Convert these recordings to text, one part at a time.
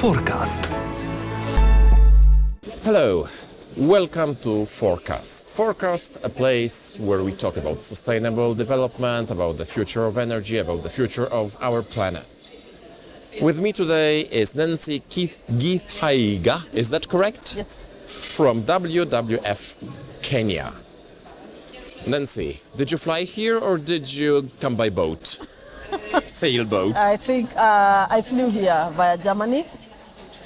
Forecast. Hello, welcome to Forecast. Forecast, a place where we talk about sustainable development, about the future of energy, about the future of our planet. With me today is Nancy Keith Githaiga, is that correct? Yes. From WWF Kenya. Nancy, did you fly here or did you come by boat? Sailboat. I think uh, I flew here via Germany,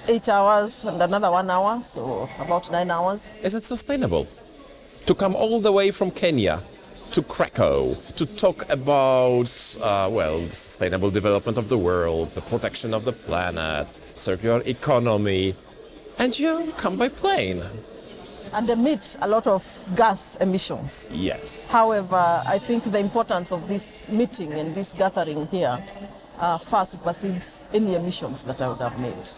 eight hours and another one hour, so about nine hours. Is it sustainable to come all the way from Kenya to Krakow to talk about, uh, well, the sustainable development of the world, the protection of the planet, circular economy, and you come by plane? And emit a lot of gas emissions. Yes. However, I think the importance of this meeting and this gathering here uh, far supersedes any emissions that I would have made.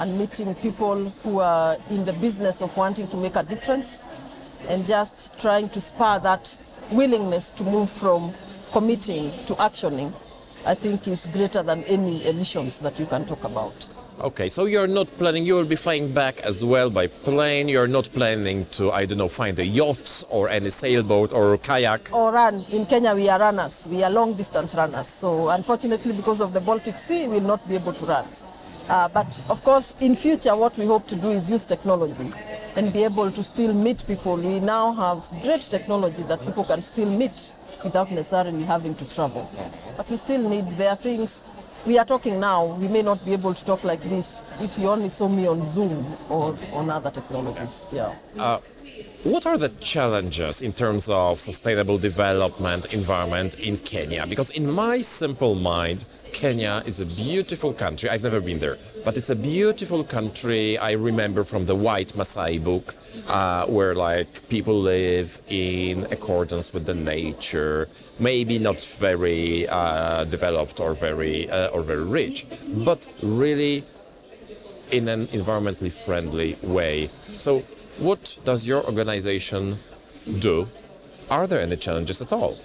And meeting people who are in the business of wanting to make a difference and just trying to spur that willingness to move from committing to actioning, I think is greater than any emissions that you can talk about. Okay, so you're not planning, you will be flying back as well by plane. You're not planning to, I don't know, find a yacht or any sailboat or kayak. or run. In Kenya, we are runners. We are long distance runners. So, unfortunately, because of the Baltic Sea, we will not be able to run. Uh, but of course, in future, what we hope to do is use technology and be able to still meet people. We now have great technology that people can still meet without necessarily having to travel. But we still need, their things, we are talking now, we may not be able to talk like this if you only saw me on Zoom or on other technologies. Yeah. Uh, what are the challenges in terms of sustainable development environment in Kenya? Because in my simple mind, Kenya is a beautiful country. I've never been there, but it's a beautiful country. I remember from the White Masai book, uh, where like people live in accordance with the nature. Maybe not very uh, developed or very uh, or very rich, but really in an environmentally friendly way. So, what does your organization do? Are there any challenges at all?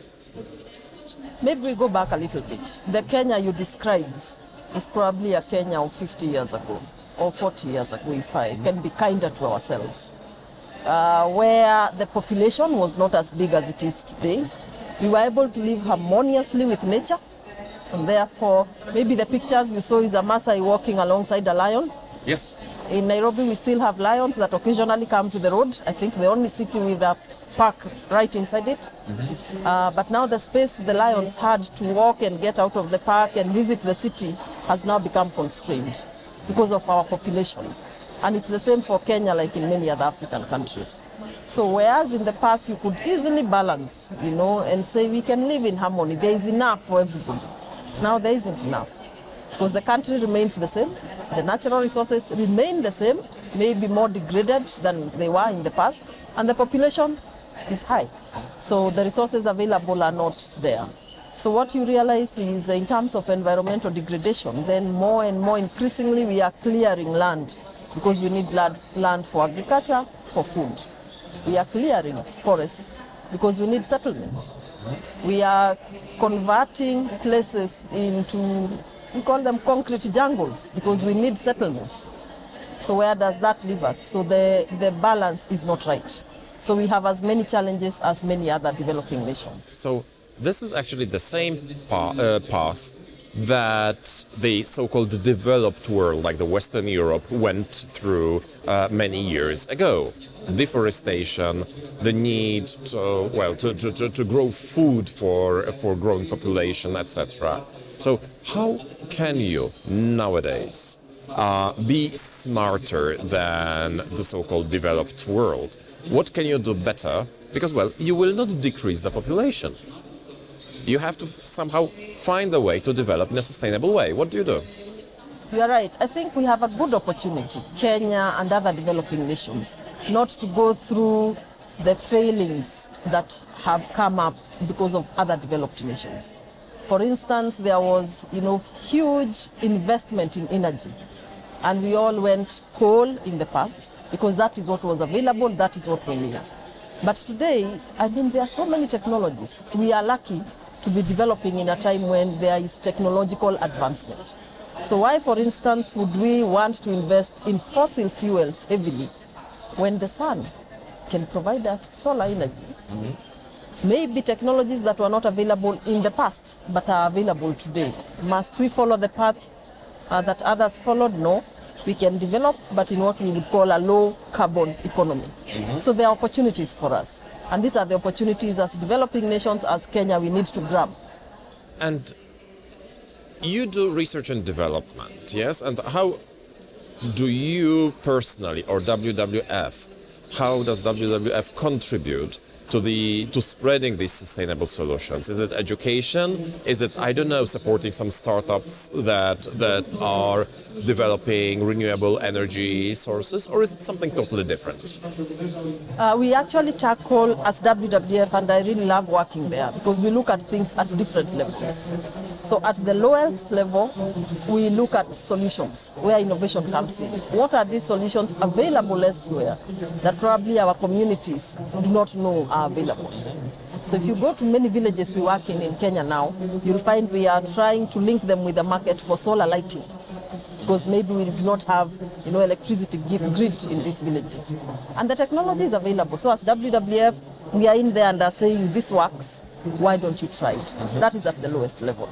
Maybe we go back a little bit. The Kenya you describe is probably a Kenya of 50 years ago or 40 years ago, if I can be kinder to ourselves, uh, where the population was not as big as it is today. We were able to live harmoniously with nature, and therefore, maybe the pictures you saw is a Maasai walking alongside a lion. Yes. In Nairobi, we still have lions that occasionally come to the road. I think the only city with a park right inside it. Uh, but now the space the lions had to walk and get out of the park and visit the city has now become constrained because of our population. And it's the same for Kenya, like in many other African countries. So whereas in the past you could easily balance, you know, and say we can live in harmony, there is enough for everybody. Now there isn't enough because the country remains the same, the natural resources remain the same, maybe more degraded than they were in the past, and the population is high. So the resources available are not there. So what you realize is in terms of environmental degradation, then more and more increasingly we are clearing land because we need land for agriculture, for food. We are clearing forests because we need settlements. We are converting places into, we call them concrete jungles because we need settlements. So where does that leave us? So the, the balance is not right. So we have as many challenges as many other developing nations. So this is actually the same pa- uh, path that the so-called developed world, like the Western Europe, went through uh, many years ago. Deforestation, the need to well to, to, to, to grow food for for growing population, etc. So how can you nowadays uh, be smarter than the so-called developed world? What can you do better? Because well, you will not decrease the population. You have to somehow find a way to develop in a sustainable way. What do you do? You are right. I think we have a good opportunity, Kenya and other developing nations, not to go through the failings that have come up because of other developed nations. For instance, there was, you know, huge investment in energy, and we all went coal in the past because that is what was available, that is what we knew. But today, I mean, there are so many technologies. We are lucky to be developing in a time when there is technological advancement. So why, for instance, would we want to invest in fossil fuels heavily when the sun can provide us solar energy? Mm-hmm. Maybe technologies that were not available in the past but are available today. Must we follow the path uh, that others followed? No. We can develop, but in what we would call a low carbon economy. Mm-hmm. So there are opportunities for us. And these are the opportunities as developing nations, as Kenya, we need to grab. And you do research and development, yes? And how do you personally or WWF, how does WWF contribute to the to spreading these sustainable solutions? Is it education? Is it I don't know supporting some startups that that are developing renewable energy sources, or is it something totally different? Uh, we actually tackle as WWF, and I really love working there because we look at things at different levels. So, at the lowest level, we look at solutions where innovation comes in. What are these solutions available elsewhere that probably our communities do not know are available? So, if you go to many villages we work in in Kenya now, you'll find we are trying to link them with the market for solar lighting because maybe we do not have you know electricity grid in these villages and the technology is available so as WWF we are in there and are saying this works why don't you try it? Mm-hmm. That is at the lowest level.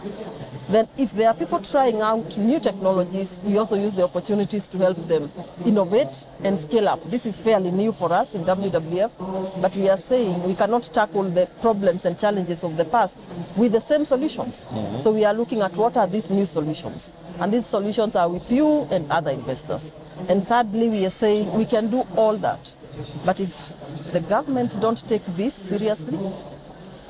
Then if there are people trying out new technologies we also use the opportunities to help them innovate and scale up. This is fairly new for us in WWF but we are saying we cannot tackle the problems and challenges of the past with the same solutions. Mm-hmm. So we are looking at what are these new solutions? And these solutions are with you and other investors. And thirdly, we are saying we can do all that. But if the government don't take this seriously,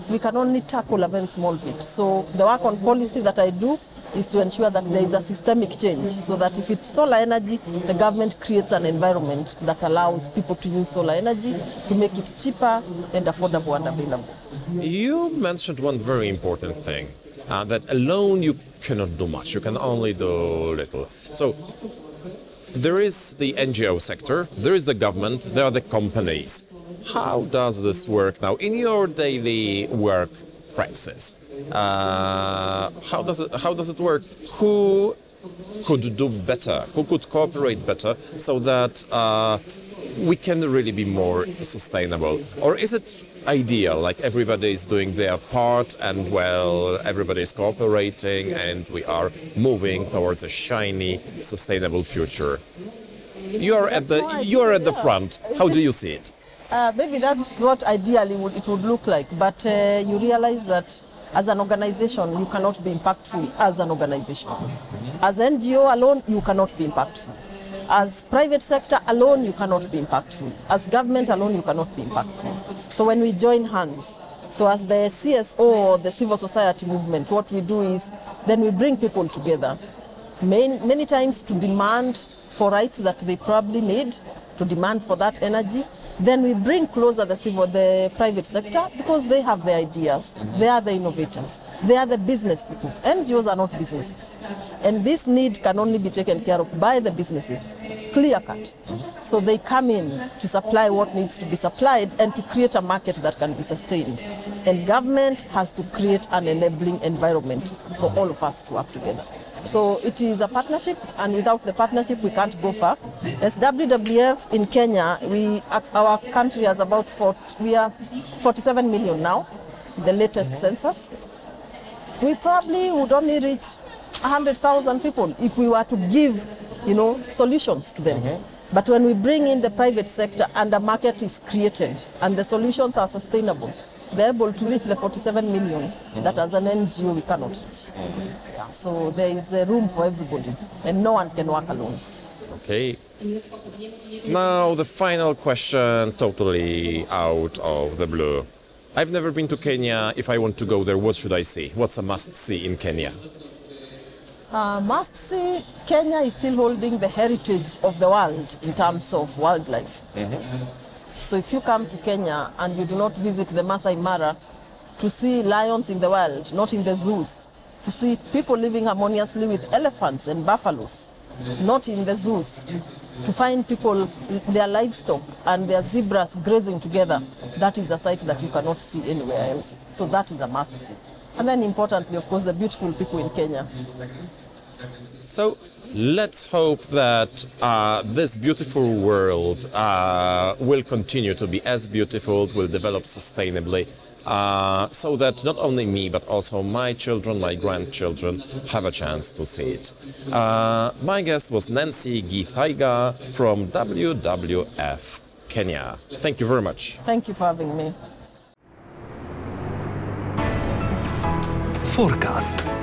we can only tackle a very small bit. So the work on policy that I do is to ensure that there is a systemic change so that if it's solar energy, the government creates an environment that allows people to use solar energy to make it cheaper and affordable and available. You mentioned one very important thing uh, that alone you cannot do much. You can only do little. So there is the NGO sector, there is the government, there are the companies. How does this work now in your daily work practice? Uh, how does it how does it work? Who could do better? Who could cooperate better so that uh, we can really be more sustainable? Or is it ideal, like everybody is doing their part and well, everybody is cooperating and we are moving towards a shiny, sustainable future? You are at the you are at the front. How do you see it? Uh, maybe that's what ideally would, it would look like, but uh, you realize that as an organization, you cannot be impactful as an organization. As NGO alone, you cannot be impactful. As private sector alone, you cannot be impactful. As government alone, you cannot be impactful. So when we join hands, so as the CSO or the civil society movement, what we do is then we bring people together, many, many times to demand for rights that they probably need, to demand for that energy. Then we bring closer the civil, the private sector because they have the ideas. They are the innovators. They are the business people. NGOs are not businesses, and this need can only be taken care of by the businesses, clear cut. So they come in to supply what needs to be supplied and to create a market that can be sustained. And government has to create an enabling environment for all of us to work together. So it is a partnership, and without the partnership, we can't go far. As WWF in Kenya, we our country has about 40, we are 47 million now, the latest census. We probably would only reach 100,000 people if we were to give, you know, solutions to them. Mm-hmm. But when we bring in the private sector and the market is created and the solutions are sustainable, they're able to reach the 47 million that as an NGO we cannot reach. Yeah, so there is a room for everybody and no one can work alone. Okay. Now the final question, totally out of the blue. I've never been to Kenya. If I want to go there, what should I see? What's a must see in Kenya? Uh, must see, Kenya is still holding the heritage of the world in terms of wildlife. So if you come to Kenya and you do not visit the Masai Mara to see lions in the wild, not in the zoos, to see people living harmoniously with elephants and buffaloes, not in the zoos, to find people, their livestock and their zebras grazing together, that is a sight that you cannot see anywhere else. So that is a must see. And then importantly, of course, the beautiful people in Kenya. So let's hope that uh, this beautiful world uh, will continue to be as beautiful, will develop sustainably, uh, so that not only me but also my children, my grandchildren have a chance to see it. Uh, my guest was Nancy Githaiga from WWF Kenya. Thank you very much. Thank you for having me. Forecast.